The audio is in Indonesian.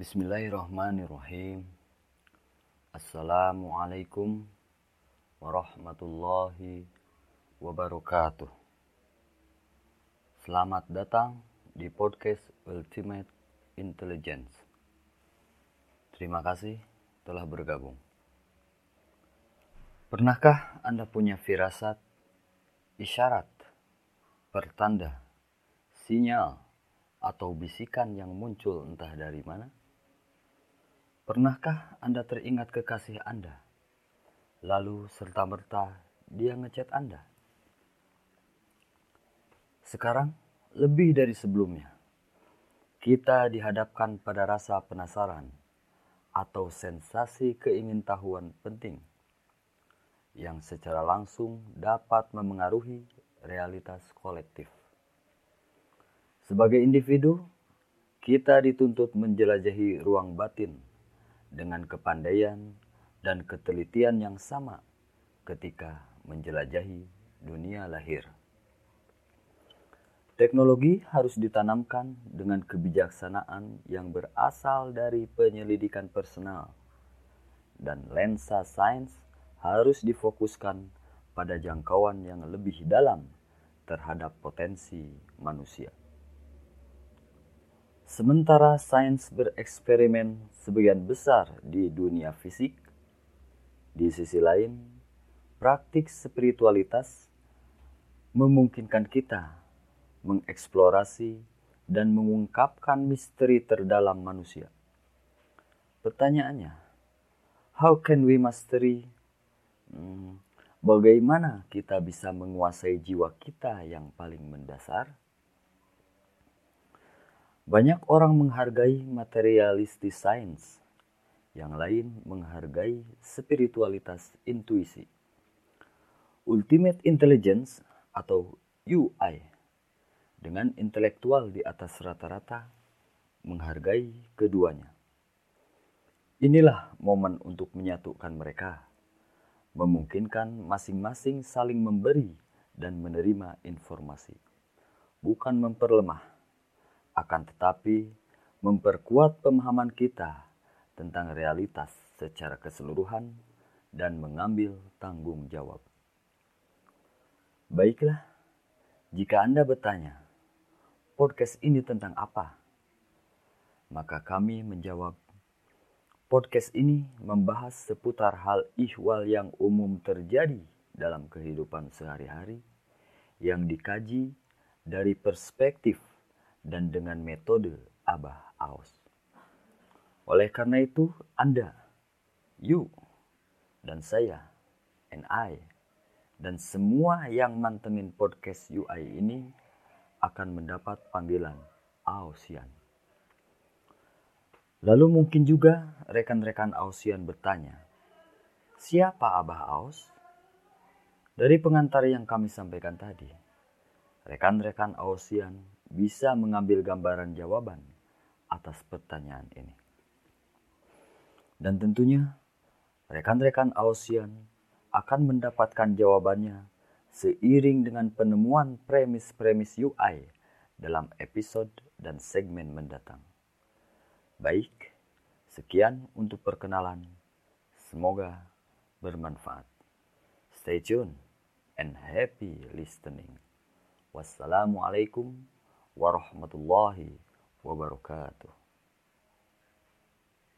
Bismillahirrahmanirrahim. Assalamualaikum warahmatullahi wabarakatuh. Selamat datang di podcast Ultimate Intelligence. Terima kasih telah bergabung. Pernahkah Anda punya firasat, isyarat, pertanda, sinyal, atau bisikan yang muncul entah dari mana? Pernahkah Anda teringat kekasih Anda? Lalu serta-merta dia ngechat Anda. Sekarang lebih dari sebelumnya. Kita dihadapkan pada rasa penasaran atau sensasi keingintahuan penting yang secara langsung dapat memengaruhi realitas kolektif. Sebagai individu, kita dituntut menjelajahi ruang batin dengan kepandaian dan ketelitian yang sama ketika menjelajahi dunia lahir. Teknologi harus ditanamkan dengan kebijaksanaan yang berasal dari penyelidikan personal, dan lensa sains harus difokuskan pada jangkauan yang lebih dalam terhadap potensi manusia. Sementara sains bereksperimen sebagian besar di dunia fisik, di sisi lain, praktik spiritualitas memungkinkan kita mengeksplorasi dan mengungkapkan misteri terdalam manusia. Pertanyaannya, how can we mastery? Hmm, bagaimana kita bisa menguasai jiwa kita yang paling mendasar? Banyak orang menghargai materialistis sains, yang lain menghargai spiritualitas intuisi. Ultimate Intelligence atau UI dengan intelektual di atas rata-rata menghargai keduanya. Inilah momen untuk menyatukan mereka, memungkinkan masing-masing saling memberi dan menerima informasi, bukan memperlemah akan tetapi memperkuat pemahaman kita tentang realitas secara keseluruhan dan mengambil tanggung jawab. Baiklah, jika Anda bertanya, podcast ini tentang apa? Maka kami menjawab, podcast ini membahas seputar hal ihwal yang umum terjadi dalam kehidupan sehari-hari yang dikaji dari perspektif dan dengan metode Abah Aus. Oleh karena itu, Anda, you, dan saya, and I, dan semua yang mantengin podcast UI ini akan mendapat panggilan Ausian. Lalu mungkin juga rekan-rekan Ausian bertanya, siapa Abah Aus? Dari pengantar yang kami sampaikan tadi, rekan-rekan Ausian bisa mengambil gambaran jawaban atas pertanyaan ini. Dan tentunya rekan-rekan Ausian akan mendapatkan jawabannya seiring dengan penemuan premis-premis UI dalam episode dan segmen mendatang. Baik, sekian untuk perkenalan. Semoga bermanfaat. Stay tuned and happy listening. Wassalamualaikum warahmatullahi wabarakatuh.